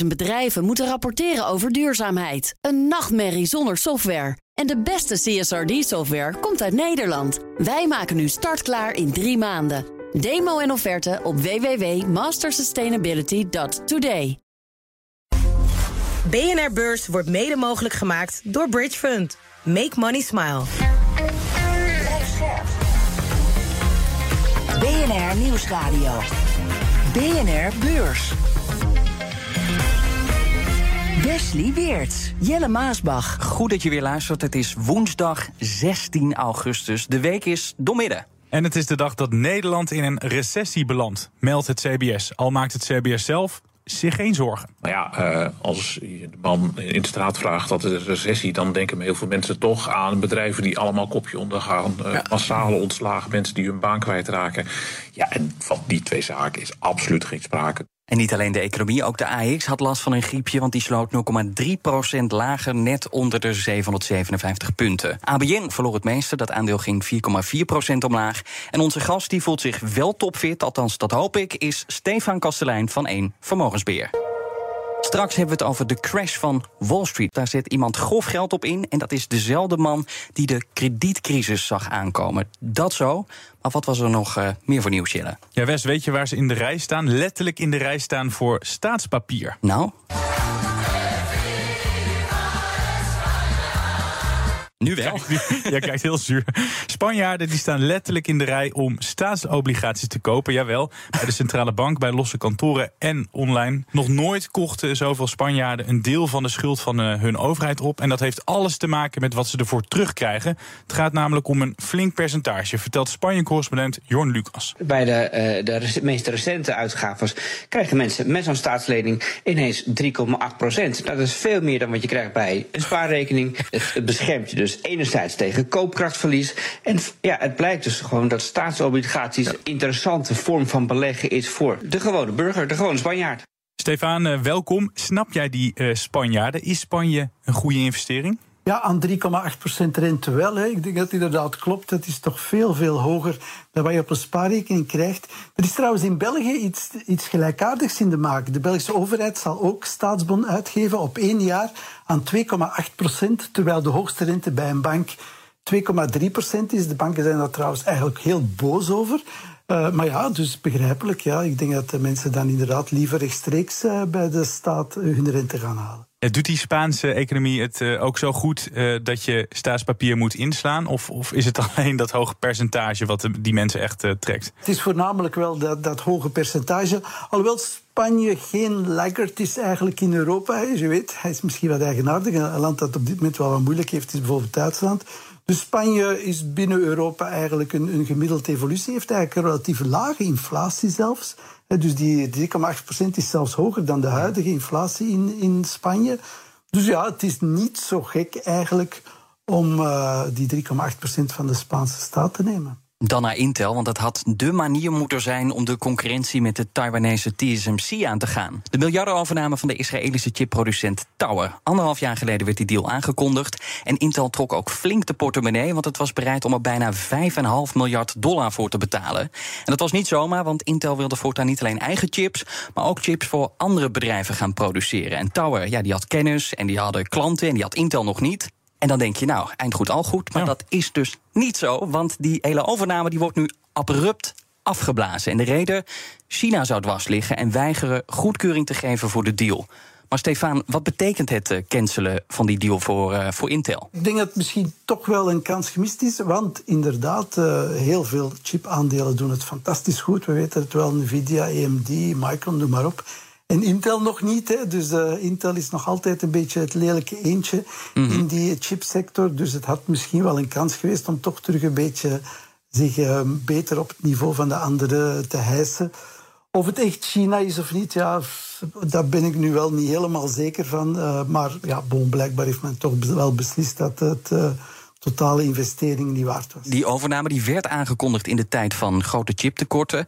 50.000 bedrijven moeten rapporteren over duurzaamheid. Een nachtmerrie zonder software. En de beste CSRD-software komt uit Nederland. Wij maken nu startklaar in drie maanden. Demo en offerte op www.mastersustainability.today. BNR Beurs wordt mede mogelijk gemaakt door Bridge Fund. Make money smile. BNR Nieuwsradio. BNR Beurs. Wesley Weert, Jelle Maasbach. Goed dat je weer luistert. Het is woensdag 16 augustus. De week is doormidden. En het is de dag dat Nederland in een recessie belandt, meldt het CBS. Al maakt het CBS zelf zich geen zorgen. Nou ja, uh, als je de man in de straat vraagt dat het een recessie, dan denken heel veel mensen toch aan bedrijven die allemaal kopje ondergaan, uh, ja. massale ontslagen, mensen die hun baan kwijtraken. Ja, en van die twee zaken is absoluut geen sprake. En niet alleen de economie, ook de AX had last van een griepje, want die sloot 0,3% lager, net onder de 757 punten. ABN verloor het meeste, dat aandeel ging 4,4% omlaag. En onze gast die voelt zich wel topfit, althans dat hoop ik, is Stefan Kastelein van 1 Vermogensbeheer. Straks hebben we het over de crash van Wall Street. Daar zet iemand grof geld op in. En dat is dezelfde man die de kredietcrisis zag aankomen. Dat zo. Maar wat was er nog uh, meer voor nieuws, Jelle? Ja, Wes, weet je waar ze in de rij staan? Letterlijk in de rij staan voor staatspapier. Nou? Nu wel. Jij kijkt heel zuur. Spanjaarden die staan letterlijk in de rij om staatsobligaties te kopen. Jawel, bij de centrale bank, bij losse kantoren en online. Nog nooit kochten zoveel Spanjaarden een deel van de schuld van uh, hun overheid op. En dat heeft alles te maken met wat ze ervoor terugkrijgen. Het gaat namelijk om een flink percentage, vertelt Spanje-correspondent Jorn Lucas. Bij de, uh, de meest recente uitgaven krijgen mensen met zo'n staatslening ineens 3,8 procent. Dat is veel meer dan wat je krijgt bij een spaarrekening. Het, het beschermt je dus dus enerzijds tegen koopkrachtverlies. En ja, het blijkt dus gewoon dat staatsobligaties een interessante vorm van beleggen is voor de gewone burger, de gewone Spanjaard. Stefan, uh, welkom. Snap jij die uh, Spanjaarden? Is Spanje een goede investering? Ja, aan 3,8% rente wel. Hè. Ik denk dat het inderdaad klopt. Dat is toch veel, veel hoger dan wat je op een spaarrekening krijgt. Er is trouwens in België iets, iets gelijkaardigs in de maak. De Belgische overheid zal ook staatsbon uitgeven op één jaar aan 2,8%, terwijl de hoogste rente bij een bank 2,3% is. De banken zijn daar trouwens eigenlijk heel boos over. Uh, maar ja, dus begrijpelijk. Ja. Ik denk dat de mensen dan inderdaad liever rechtstreeks uh, bij de staat hun rente gaan halen. Doet die Spaanse economie het uh, ook zo goed uh, dat je staatspapier moet inslaan? Of, of, is het alleen dat hoge percentage wat die mensen echt trekt? Het is voornamelijk wel dat, dat hoge percentage. Alhoewel Spanje geen laggard is eigenlijk in Europa. Je weet, hij is misschien wat eigenaardig. Een land dat op dit moment wel wat moeilijk heeft is bijvoorbeeld Duitsland. Dus Spanje is binnen Europa eigenlijk een, een gemiddelde evolutie. Heeft eigenlijk een relatief lage inflatie zelfs. Dus die 3,8% is zelfs hoger dan de huidige inflatie in, in Spanje. Dus ja, het is niet zo gek eigenlijk om uh, die 3,8% van de Spaanse staat te nemen. Dan naar Intel, want dat had de manier moeten zijn om de concurrentie met de Taiwanese TSMC aan te gaan. De miljardenovername van de Israëlische chipproducent Tower. Anderhalf jaar geleden werd die deal aangekondigd. En Intel trok ook flink de portemonnee, want het was bereid om er bijna 5,5 miljard dollar voor te betalen. En dat was niet zomaar, want Intel wilde voortaan niet alleen eigen chips, maar ook chips voor andere bedrijven gaan produceren. En Tower, ja, die had kennis en die hadden klanten en die had Intel nog niet. En dan denk je, nou, eind goed al goed. Maar ja. dat is dus niet zo, want die hele overname die wordt nu abrupt afgeblazen. En de reden, China zou dwars liggen en weigeren goedkeuring te geven voor de deal. Maar Stefan, wat betekent het uh, cancelen van die deal voor, uh, voor Intel? Ik denk dat het misschien toch wel een kans gemist is. Want inderdaad, uh, heel veel chipaandelen doen het fantastisch goed. We weten het wel, Nvidia, AMD, Micron, noem maar op. En Intel nog niet. Hè. Dus uh, Intel is nog altijd een beetje het lelijke eentje mm -hmm. in die chipsector. Dus het had misschien wel een kans geweest om toch terug een beetje zich uh, beter op het niveau van de anderen te hijsen. Of het echt China is of niet, ja, daar ben ik nu wel niet helemaal zeker van. Uh, maar ja, bon, blijkbaar heeft men toch wel beslist dat het totale investering niet waard was. Die overname die werd aangekondigd in de tijd van grote chiptekorten.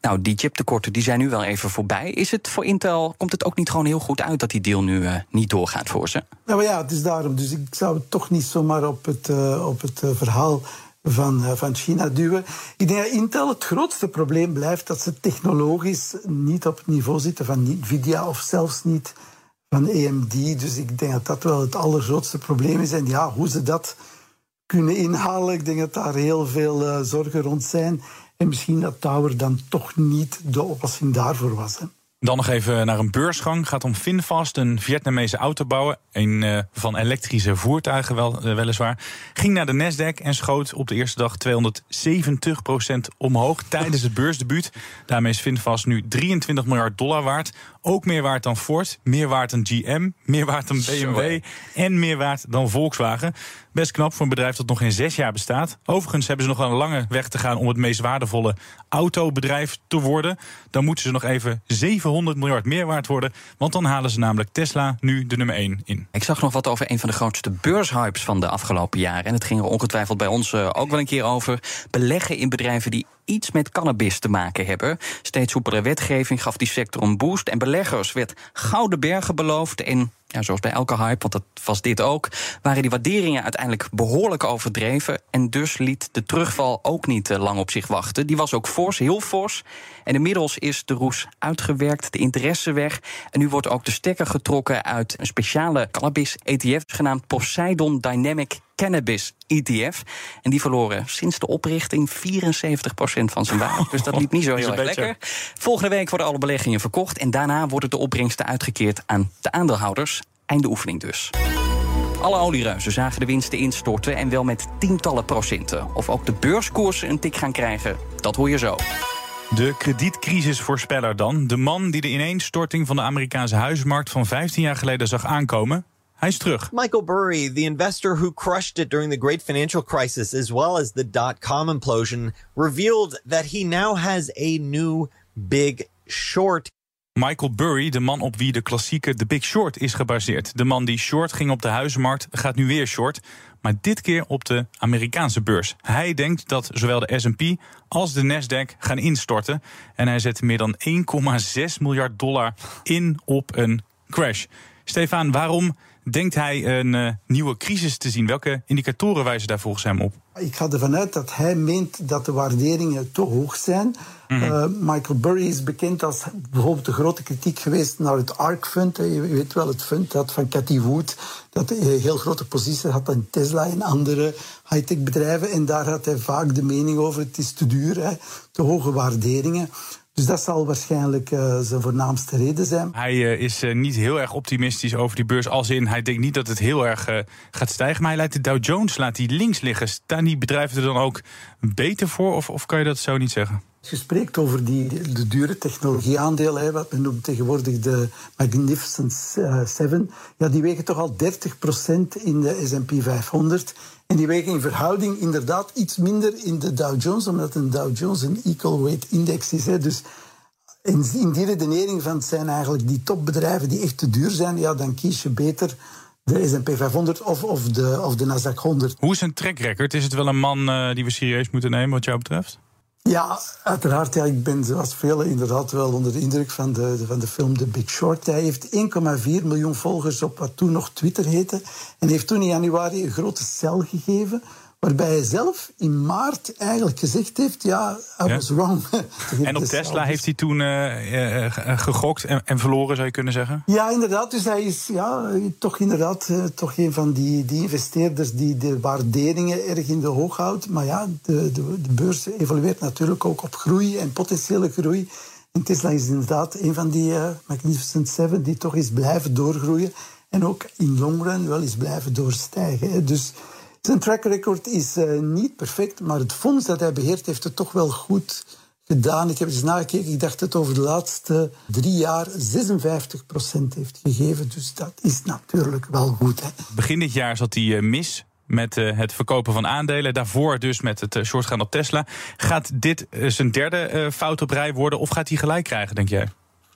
Nou, die chiptekorten die zijn nu wel even voorbij. Is het voor Intel, komt het ook niet gewoon heel goed uit dat die deal nu uh, niet doorgaat voor ze? Nou ja, het is daarom. Dus ik zou het toch niet zomaar op het, uh, op het uh, verhaal van, van China duwen. Ik denk dat Intel het grootste probleem blijft dat ze technologisch niet op het niveau zitten van Nvidia of zelfs niet van AMD. Dus ik denk dat dat wel het allergrootste probleem is. En ja, hoe ze dat kunnen inhalen, ik denk dat daar heel veel zorgen rond zijn. En misschien dat Tower dan toch niet de oplossing daarvoor was. Hè. Dan nog even naar een beursgang. Gaat om Finfast, een Vietnamese autobouwer. Een uh, van elektrische voertuigen wel, uh, weliswaar. Ging naar de Nasdaq en schoot op de eerste dag 270% omhoog tijdens het beursdebuut. Daarmee is Finfast nu 23 miljard dollar waard. Ook meer waard dan Ford, meer waard dan GM, meer waard dan BMW en meer waard dan Volkswagen. Best knap voor een bedrijf dat nog geen zes jaar bestaat. Overigens hebben ze nog een lange weg te gaan om het meest waardevolle autobedrijf te worden. Dan moeten ze nog even 700 miljard meer waard worden. Want dan halen ze namelijk Tesla nu de nummer 1 in. Ik zag nog wat over een van de grootste beurshypes van de afgelopen jaren. En het ging er ongetwijfeld bij ons eh, ook wel een keer over. Beleggen in bedrijven die iets met cannabis te maken hebben. Steeds soepelere wetgeving gaf die sector een boost. En beleggers werd gouden bergen beloofd. En ja, zoals bij elke hype, want dat was dit ook, waren die waarderingen uiteindelijk behoorlijk overdreven. En dus liet de terugval ook niet lang op zich wachten. Die was ook fors, heel fors. En inmiddels is de roes uitgewerkt, de interesse weg. En nu wordt ook de stekker getrokken uit een speciale cannabis-ETF, genaamd Poseidon Dynamic Cannabis ETF. En die verloren sinds de oprichting 74% van zijn waarde. Dus dat liep niet zo heel erg lekker. Volgende week worden alle beleggingen verkocht. En daarna worden de opbrengsten uitgekeerd aan de aandeelhouders. Einde oefening dus. Alle oliereuzen zagen de winsten instorten en wel met tientallen procenten. Of ook de beurskoersen een tik gaan krijgen, dat hoor je zo. De kredietkrisisvoorspeller dan. De man die de ineenstorting van de Amerikaanse huismarkt van 15 jaar geleden zag aankomen. Hij is terug. Michael Burry, the investor who crushed it during the great financial crisis as well as the dot-com implosion, revealed that he now has a new big short. Michael Burry, de man op wie de klassieke The Big Short is gebaseerd. De man die short ging op de huizenmarkt, gaat nu weer short. Maar dit keer op de Amerikaanse beurs. Hij denkt dat zowel de SP als de Nasdaq gaan instorten. En hij zet meer dan 1,6 miljard dollar in op een crash. Stefan, waarom denkt hij een uh, nieuwe crisis te zien? Welke indicatoren wijzen daar volgens hem op? Ik ga ervan uit dat hij meent dat de waarderingen te hoog zijn. Mm -hmm. uh, Michael Burry is bekend als bijvoorbeeld de grote kritiek geweest naar het ARK Fund. Je weet wel, het fund dat van Cathy Wood, dat een heel grote positie had aan Tesla en andere high-tech bedrijven. En daar had hij vaak de mening over: het is te duur, hè, te hoge waarderingen. Dus dat zal waarschijnlijk uh, zijn voornaamste reden zijn. Hij uh, is uh, niet heel erg optimistisch over die beurs. Als in, hij denkt niet dat het heel erg gaat stijgen. Maar hij laat de Dow Jones laat die links liggen. Staan die bedrijven er dan ook beter voor? Of, of kan je dat zo niet zeggen? Je spreekt over die, de dure technologieaandelen, wat men noemt tegenwoordig de Magnificent Seven, ja, die wegen toch al 30% in de S&P 500. En die wegen in verhouding inderdaad iets minder in de Dow Jones, omdat een Dow Jones een equal weight index is. Hè. Dus in, die redenering van het zijn eigenlijk die topbedrijven die echt te duur zijn, ja, dan kies je beter de S&P 500 of, of, de, of de Nasdaq 100. Hoe is zijn track record? Is het wel een man uh, die we serieus moeten nemen wat jou betreft? Ja, uiteraard. Ja, ik ben zoals velen inderdaad wel onder de indruk van de, van de film The Big Short. Hij heeft 1,4 miljoen volgers op wat toen nog Twitter heette. En heeft toen in januari een grote cel gegeven. Waarbij hij zelf in maart eigenlijk gezegd heeft: Ja, I was ja. wrong. en op Tesla heeft hij toen uh, uh, gegokt en, en, verloren, zou je kunnen zeggen? Ja, inderdaad. Dus hij is ja, toch inderdaad uh, toch een van die, die investeerders die de waarderingen erg in de hoog houdt. Maar ja, de, de, de beurs evolueert natuurlijk ook op groei en potentiële groei. En Tesla is inderdaad een van die Magnificent Seven die toch is blijven doorgroeien. En ook in long run wel eens blijven doorstijgen. Hè. Dus. Zijn track record is uh, niet perfect, maar het fonds dat hij beheert heeft het toch wel goed gedaan. Ik heb eens nagekeken, ik dacht dat het over de laatste drie jaar 56% heeft gegeven. Dus dat is natuurlijk wel goed. Hè. Begin dit jaar zat hij uh, mis met uh, het verkopen van aandelen. Daarvoor dus met het shortgaan op Tesla. Gaat dit zijn derde fout op rij worden of gaat hij gelijk krijgen, denk jij?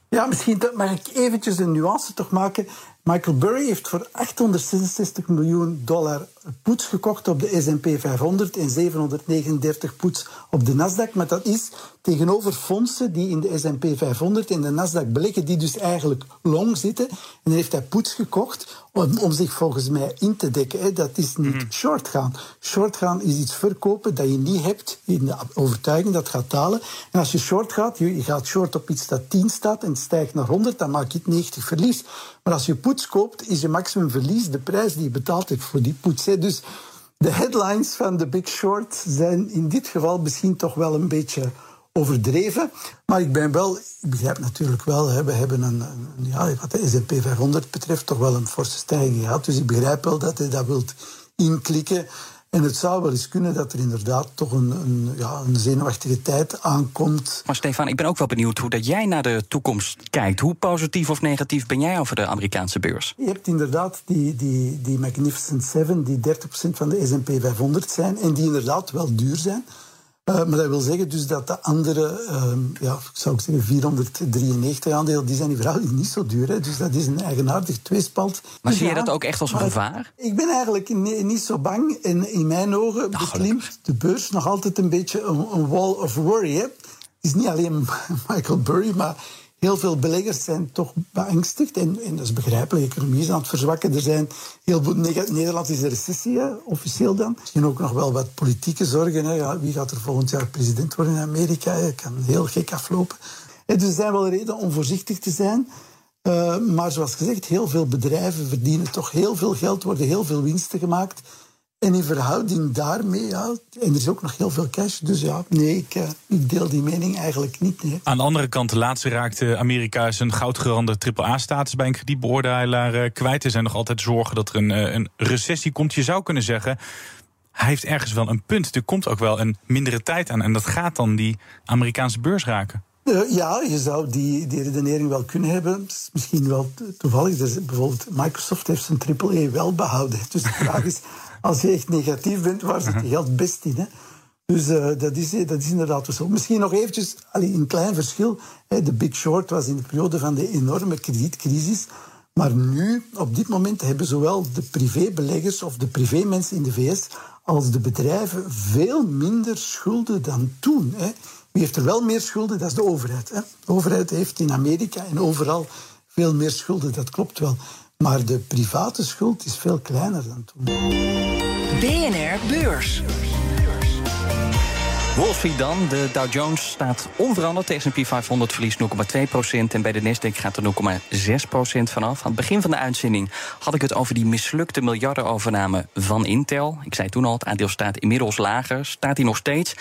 Ja, misschien mag ik eventjes een nuance toch maken. Michael Burry heeft voor 866 miljoen dollar poets gekocht op de S&P 500 en 739 poets op de Nasdaq. Maar dat is tegenover fondsen die in de S&P 500 en de Nasdaq beleggen, die dus eigenlijk long zitten. En dan heeft hij poets gekocht om, om zich volgens mij in te dekken. Dat is niet short gaan. Short gaan is iets verkopen dat je niet hebt in de overtuiging dat gaat dalen. En als je short gaat, je, je gaat short op iets dat 10 staat en het stijgt naar 100, dan maak je het 90 verlies. Maar als je poets koopt, is je maximum verlies de prijs die je betaald hebt voor die poets. Dus de headlines van The Big Short zijn in dit geval misschien toch wel een beetje overdreven. Maar ik ben wel, ik begrijp natuurlijk wel, we hebben een, een, ja, wat de S&P 500 betreft toch wel een forse stijging gehad. Dus ik begrijp wel dat hij dat wilt inklikken. En het zou wel eens kunnen dat er inderdaad toch een, een, ja, een zenuwachtige tijd aankomt. Maar Stefan, ik ben ook wel benieuwd hoe dat jij naar de toekomst kijkt. Hoe positief of negatief ben jij over de Amerikaanse beurs? Je hebt inderdaad die, die, die Magnificent Seven, die 30% van de S&P 500 zijn en die inderdaad wel duur zijn. Uh, maar dat wil zeggen dus dat de andere, uh, ja, ik zou zeggen 493 aandelen, die zijn in verhouding niet zo duur. Hè. Dus dat is een eigenaardig tweespalt. Maar zie je dat ook echt als een gevaar? Ik ben eigenlijk niet zo bang. En in mijn ogen Nou, beklimt de beurs nog altijd een beetje een, een wall of worry. Hè. Het is niet alleen Michael Burry, maar heel veel beleggers zijn toch beangstigd. En, en dat is begrijpelijk. De economie is aan het verzwakken. Er zijn heel veel Nederland is een recessie, officieel dan. Misschien ook nog wel wat politieke zorgen. Hè. Wie gaat er volgend jaar president worden in Amerika? Het kan heel gek aflopen. En dus er zijn wel redenen om voorzichtig te zijn. Uh, maar zoals gezegd, heel veel bedrijven verdienen toch heel veel geld, worden heel veel winsten gemaakt. En in verhouding daarmee, ja, en er is ook nog heel veel cash. Dus ja, nee, ik, ik deel die mening eigenlijk niet. Nee. Aan de andere kant, laatste raakte Amerika zijn goudgerande AAA-status bij een kredietbeoordelaar uh, kwijt. Er zijn nog altijd zorgen dat er een, uh, een recessie komt. Je zou kunnen zeggen, hij heeft ergens wel een punt. Er komt ook wel een mindere tijd aan. En dat gaat dan die Amerikaanse beurs raken. Uh, ja, je zou die, die redenering wel kunnen hebben. Misschien wel toevallig. Dus bijvoorbeeld Microsoft heeft zijn AAA wel behouden. Dus de vraag is, als je echt negatief bent, waar zit je geld best in? Hè? Dus uh, dat, is, dat is inderdaad zo. Misschien nog eventjes allee, een klein verschil. De Big Short was in de periode van de enorme kredietcrisis. Maar nu, op dit moment, hebben zowel de privébeleggers of de privémensen in de VS als de bedrijven veel minder schulden dan toen. Hè. Wie heeft er wel meer schulden? Dat is de overheid. Hè. De overheid heeft in Amerika en overal veel meer schulden, dat klopt wel. Maar de private schuld is veel kleiner dan toen. BNR Beurs. Wall Street dan. De Dow Jones staat onveranderd. De S&P 500 verliest 0,2% en bij de Nasdaq gaat er 0,6% vanaf. Aan het begin van de uitzending had ik het over die mislukte miljardenovername van Intel. Ik zei toen al, het aandeel staat inmiddels lager. Staat hij nog steeds 3%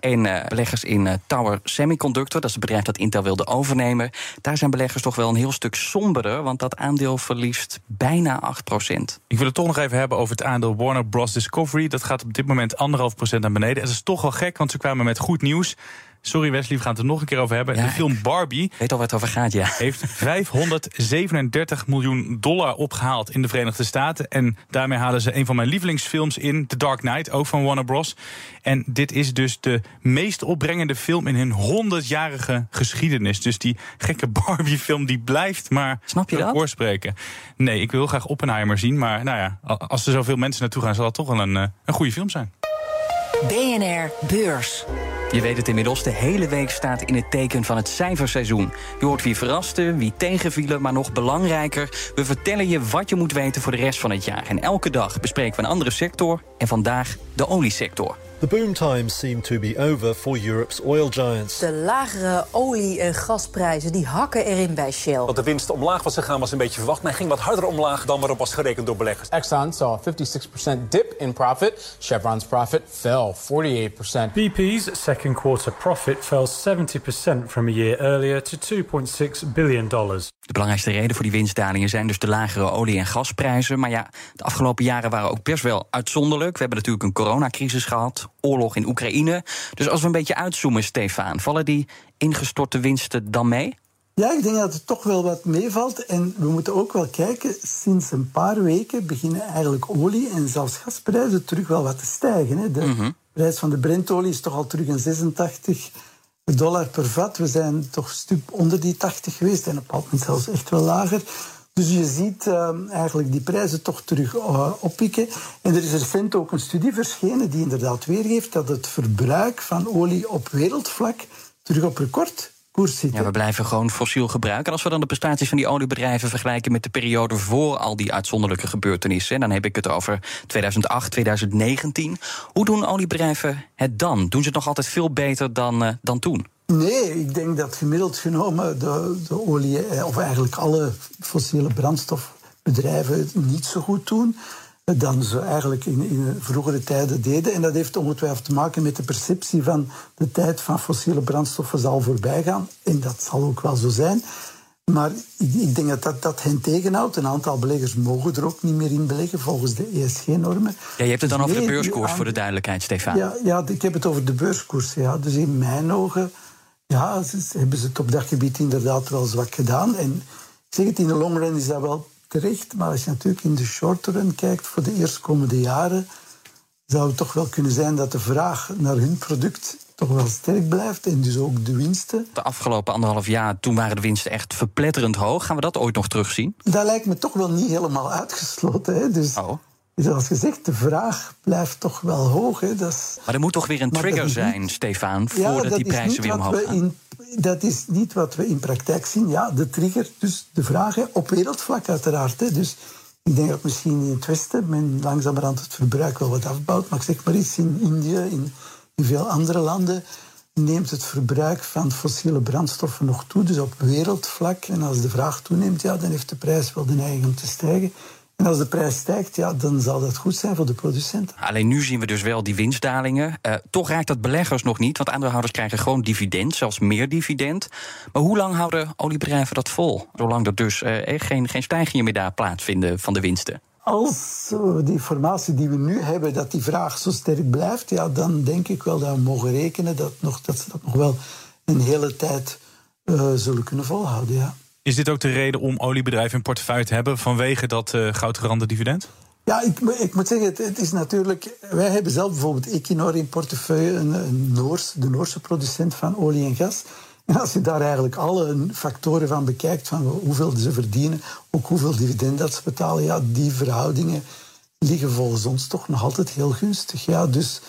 En uh, beleggers in uh, Tower Semiconductor, dat is het bedrijf dat Intel wilde overnemen... daar zijn beleggers toch wel een heel stuk somberder... want dat aandeel verliest bijna 8% Ik wil het toch nog even hebben over het aandeel Warner Bros. Discovery. Dat gaat op dit moment 1,5% naar beneden. Is toch wel gek, want ze kwamen met goed nieuws. Sorry Wesley, we gaan het er nog een keer over hebben. Ja, de film Barbie. Weet al waar het over gaat, ja. Heeft 537 miljoen dollar opgehaald in de Verenigde Staten. En daarmee halen ze een van mijn lievelingsfilms in, The Dark Knight, ook van Warner Bros. En dit is dus de meest opbrengende film in hun 100-jarige geschiedenis. Dus die gekke Barbie-film die blijft maar Snap je dat? Nee, ik wil graag Oppenheimer zien. Maar nou ja, als er zoveel mensen naartoe gaan, zal dat toch wel een, een goede film zijn. BNR Beurs. Je weet het inmiddels, de hele week staat in het teken van het cijferseizoen. Je hoort wie verraste, wie tegenvielen, maar nog belangrijker... we vertellen je wat je moet weten voor de rest van het jaar. En elke dag bespreken we een andere sector en vandaag de oliesector. The boom times seem to be over for Europe's oil giants. De lagere olie- en gasprijzen die hakken erin bij Shell. Dat de winst omlaag was gegaan was een beetje verwacht, maar hij ging wat harder omlaag dan waarop was gerekend door beleggers. Exxon saw a 56% dip in profit. Chevron's profit fell 48%. BP's second quarter profit fell 70% from a year earlier to 2.6 billion dollars. De belangrijkste reden voor die winstdalingen zijn dus de lagere olie- en gasprijzen. Maar ja, de afgelopen jaren waren ook best wel uitzonderlijk. We hebben natuurlijk een coronacrisis gehad, oorlog in Oekraïne. Dus als we een beetje uitzoomen, Stefan, vallen die ingestorte winsten dan mee? Ja, ik denk dat het toch wel wat meevalt. En we moeten ook wel kijken, sinds een paar weken beginnen eigenlijk olie- en zelfs gasprijzen terug wel wat te stijgen. Hè. De Mhm. prijs van de Brentolie is toch al terug een 86 dollar per vat. We zijn toch een stuk onder die 80 geweest en op een bepaald moment zelfs echt wel lager. Dus je ziet uh, eigenlijk die prijzen toch terug uh, oppikken. En er is recent ook een studie verschenen die inderdaad weergeeft dat het verbruik van olie op wereldvlak terug op record ja, we blijven gewoon fossiel gebruiken. En als we dan de prestaties van die oliebedrijven vergelijken met de periode voor al die uitzonderlijke gebeurtenissen, dan heb ik het over 2008, 2019. Hoe doen oliebedrijven het dan? Doen ze het nog altijd veel beter dan, uh, dan toen? Nee, ik denk dat gemiddeld genomen de, de olie, eh, of eigenlijk alle fossiele brandstofbedrijven het niet zo goed doen dan ze eigenlijk in, in vroegere tijden deden. En dat heeft ongetwijfeld te maken met de perceptie van de tijd van fossiele brandstoffen zal voorbij gaan. En dat zal ook wel zo zijn. Maar ik, ik denk dat, dat dat hen tegenhoudt. Een aantal beleggers mogen er ook niet meer in beleggen volgens de ESG-normen. Ja, je hebt het dan dus over de beurskoers, voor de duidelijkheid, Stefan. Ja, ja, ik heb het over de beurskoers. Ja. Dus in mijn ogen ja, hebben ze het op dat gebied inderdaad wel zwak gedaan. En ik zeg het, in de long run is dat wel terecht. Maar als je natuurlijk in de short run kijkt voor de eerstkomende jaren, zou het toch wel kunnen zijn dat de vraag naar hun product toch wel sterk blijft en dus ook de winsten. De afgelopen anderhalf jaar, toen waren de winsten echt verpletterend hoog. Gaan we dat ooit nog terugzien? Dat lijkt me toch wel niet helemaal uitgesloten. Hè? Dus, oh. Dus als gezegd, de vraag blijft toch wel hoog. Hè? Dat is, maar er moet toch weer een trigger zijn, Stefan, voordat die prijzen weer omhoog gaan? In, dat is niet wat we in praktijk zien. Ja, de trigger, dus de vraag op wereldvlak uiteraard. Hè. Dus ik denk dat misschien in het Westen men langzamerhand het verbruik wel wat afbouwt. Maar ik zeg maar iets, in India, in, in veel andere landen neemt het verbruik van fossiele brandstoffen nog toe. Dus op wereldvlak. En als de vraag toeneemt, ja, dan heeft de prijs wel de neiging om te stijgen. En als de prijs stijgt, ja, dan zal dat goed zijn voor de producenten. Alleen nu zien we dus wel die winstdalingen. Uh, toch raakt dat beleggers nog niet, want aandeelhouders krijgen gewoon dividend, zelfs meer dividend. Maar hoe lang houden oliebedrijven dat vol? Zolang er dus uh, geen, geen stijgingen meer daar plaatsvinden van de winsten. Als die informatie die we nu hebben, dat die vraag zo sterk blijft, ja, dan denk ik wel dat we mogen rekenen dat, nog, dat ze dat nog wel een hele tijd zullen kunnen volhouden. Ja. Is dit ook de reden om oliebedrijven in portefeuille te hebben vanwege dat uh, goudgerande dividend? Ja, ik, ik, moet zeggen, het, is natuurlijk. Wij hebben zelf bijvoorbeeld Equinor in portefeuille, een, een Noors, de Noorse producent van olie en gas. En als je daar eigenlijk alle factoren van bekijkt, van hoeveel ze verdienen, ook hoeveel dividend dat ze betalen, ja, die verhoudingen liggen volgens ons toch nog altijd heel gunstig. Ja, dus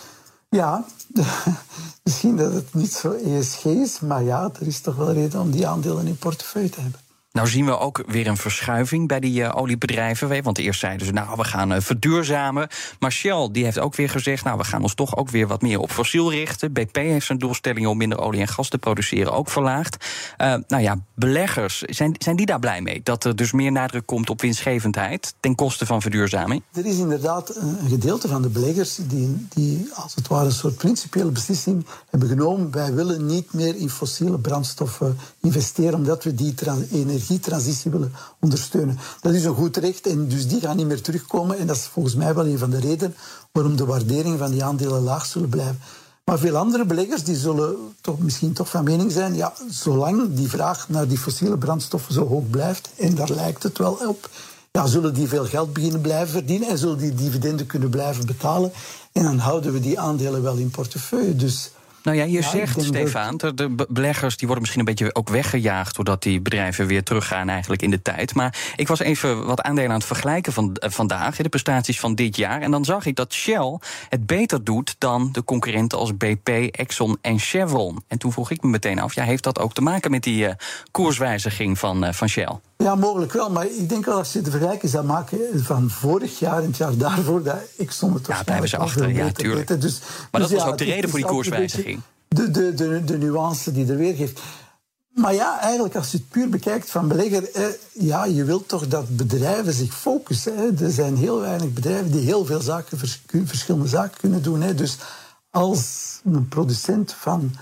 ja, misschien dat het niet zo ESG is, maar ja, er is toch wel reden om die aandelen in portefeuille te hebben. Nou zien we ook weer een verschuiving bij die uh, oliebedrijven. Want eerst zeiden ze, nou, we gaan uh, verduurzamen. Maar Shell die heeft ook weer gezegd, nou, we gaan ons toch ook weer wat meer op fossiel richten. BP heeft zijn doelstelling om minder olie en gas te produceren ook verlaagd. Uh, nou ja, beleggers, zijn, zijn die daar blij mee? Dat er dus meer nadruk komt op winstgevendheid ten koste van verduurzaming? Er is inderdaad een gedeelte van de beleggers die, die als het ware een soort principiële beslissing hebben genomen. Wij willen niet meer in fossiele brandstoffen investeren, omdat we die energie energietransitie willen ondersteunen. Dat is een goed recht en dus die gaan niet meer terugkomen. En dat is volgens mij wel een van de redenen waarom de waardering van die aandelen laag zullen blijven. Maar veel andere beleggers die zullen toch misschien toch van mening zijn, ja, zolang die vraag naar die fossiele brandstoffen zo hoog blijft, en daar lijkt het wel op, ja, zullen die veel geld beginnen blijven verdienen en zullen die dividenden kunnen blijven betalen. En dan houden we die aandelen wel in portefeuille. Dus nou ja, je zegt, Stefan, dat... de beleggers die worden misschien een beetje ook weggejaagd... doordat die bedrijven weer teruggaan eigenlijk in de tijd. Maar ik was even wat aandelen aan het vergelijken van, uh, vandaag... de prestaties van dit jaar. En dan zag ik dat Shell het beter doet dan de concurrenten als BP, Exxon en Chevron. En toen vroeg ik me meteen af, ja, heeft dat ook te maken met die uh, koerswijziging van, uh, van Shell? Ja, mogelijk wel. Maar ik denk wel als je de vergelijking zou maken van vorig jaar en het jaar daarvoor, dat ik stond het toch Ja, blijven ze achter, ja, tuurlijk. Dus, maar dat dus was ook de reden voor die koerswijziging. De, de, de, de nuance die er weer geeft. Maar ja, eigenlijk als je het puur bekijkt van belegger, eh, ja, je wilt toch dat bedrijven zich focussen. Hè. Er zijn heel weinig bedrijven die heel veel zaken, verschillende zaken kunnen doen. Hè. Dus als een producent van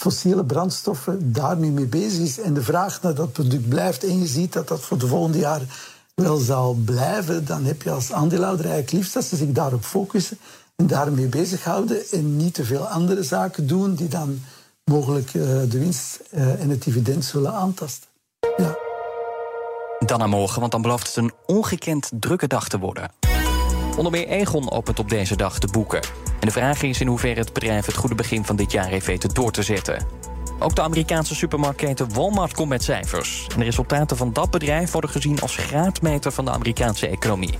fossiele brandstoffen daar nu mee bezig is en de vraag naar dat product blijft en je ziet dat dat voor de volgende jaren wel zal blijven, dan heb je als aandeelhouder eigenlijk liefst dat ze zich daarop focussen en daarmee bezighouden en niet te veel andere zaken doen die dan mogelijk uh, de winst uh, en het dividend zullen aantasten. Ja. Dan naar morgen, want dan belooft het een ongekend drukke dag te worden. Onder meer Egon opent op deze dag de boeken. En de vraag is in hoeverre het bedrijf het goede begin van dit jaar heeft weten door te zetten. Ook de Amerikaanse supermarktketen Walmart komt met cijfers. De resultaten van dat bedrijf worden gezien als graadmeter van de Amerikaanse economie.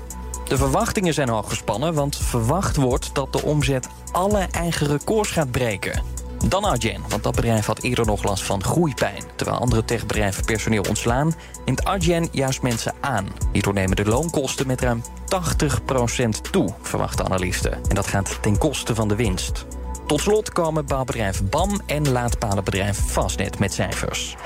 De verwachtingen zijn al gespannen, want verwacht wordt dat de omzet alle eigen records gaat breken. Dan Adyen, want dat bedrijf had eerder nog last van groeipijn. Terwijl andere techbedrijven personeel ontslaan, neemt Adyen juist mensen aan. Hierdoor nemen de loonkosten met ruim 80% toe, verwachten analisten. En dat gaat ten koste van de winst. Tot slot komen bouwbedrijf BAM en laadpalenbedrijf Fastnet met cijfers.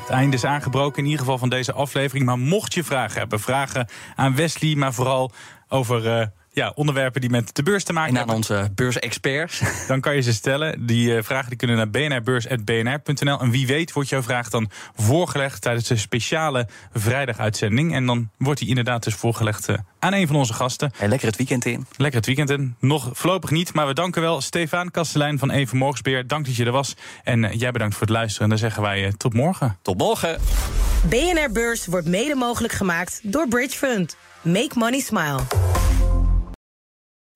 Het einde is aangebroken in ieder geval van deze aflevering. Maar mocht je vragen hebben, vragen aan Wesley, maar vooral over... Uh, ja, onderwerpen die met de beurs te maken en hebben. En aan onze beursexperts. Dan kan je ze stellen. Die uh, vragen die kunnen naar bnrbeurs.bnr.nl. En wie weet wordt jouw vraag dan voorgelegd tijdens de speciale vrijdaguitzending. En dan wordt die inderdaad dus voorgelegd uh, aan een van onze gasten. Hey, lekker het weekend in. Lekker het weekend in. Nog voorlopig niet, maar we danken wel Stefan Kastelein van Even Morgensbeer. Dank dat je er was. En uh, jij bedankt voor het luisteren. En dan zeggen wij tot morgen. Tot morgen. BNR Beurs wordt mede mogelijk gemaakt door Bridge Fund. Make money smile.